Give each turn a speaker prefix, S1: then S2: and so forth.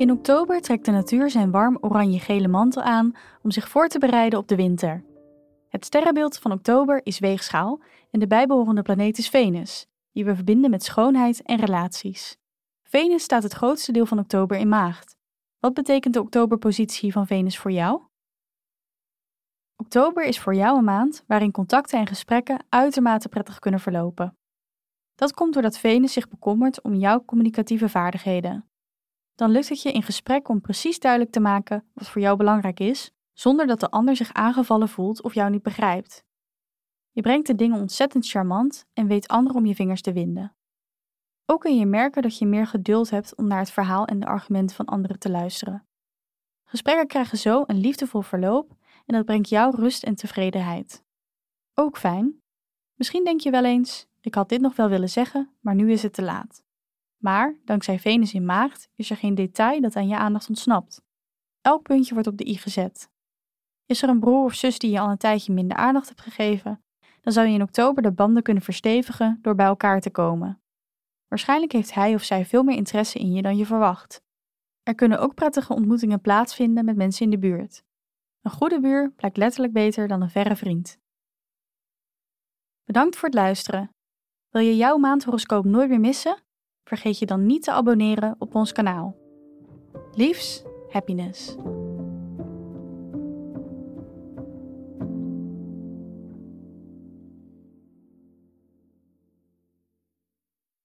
S1: In oktober trekt de natuur zijn warm oranje-gele mantel aan om zich voor te bereiden op de winter. Het sterrenbeeld van oktober is weegschaal en de bijbehorende planeet is Venus, die we verbinden met schoonheid en relaties. Venus staat het grootste deel van oktober in maagd. Wat betekent de oktoberpositie van Venus voor jou? Oktober is voor jou een maand waarin contacten en gesprekken uitermate prettig kunnen verlopen. Dat komt doordat Venus zich bekommert om jouw communicatieve vaardigheden. Dan lukt het je in gesprek om precies duidelijk te maken wat voor jou belangrijk is, zonder dat de ander zich aangevallen voelt of jou niet begrijpt. Je brengt de dingen ontzettend charmant en weet anderen om je vingers te winden. Ook kun je merken dat je meer geduld hebt om naar het verhaal en de argumenten van anderen te luisteren. Gesprekken krijgen zo een liefdevol verloop en dat brengt jou rust en tevredenheid. Ook fijn. Misschien denk je wel eens: ik had dit nog wel willen zeggen, maar nu is het te laat. Maar dankzij Venus in Maagd is er geen detail dat aan je aandacht ontsnapt. Elk puntje wordt op de i gezet. Is er een broer of zus die je al een tijdje minder aandacht hebt gegeven, dan zou je in oktober de banden kunnen verstevigen door bij elkaar te komen. Waarschijnlijk heeft hij of zij veel meer interesse in je dan je verwacht. Er kunnen ook prettige ontmoetingen plaatsvinden met mensen in de buurt. Een goede buur blijkt letterlijk beter dan een verre vriend. Bedankt voor het luisteren. Wil je jouw maandhoroscoop nooit meer missen? Vergeet je dan niet te abonneren op ons kanaal. Liefs, happiness.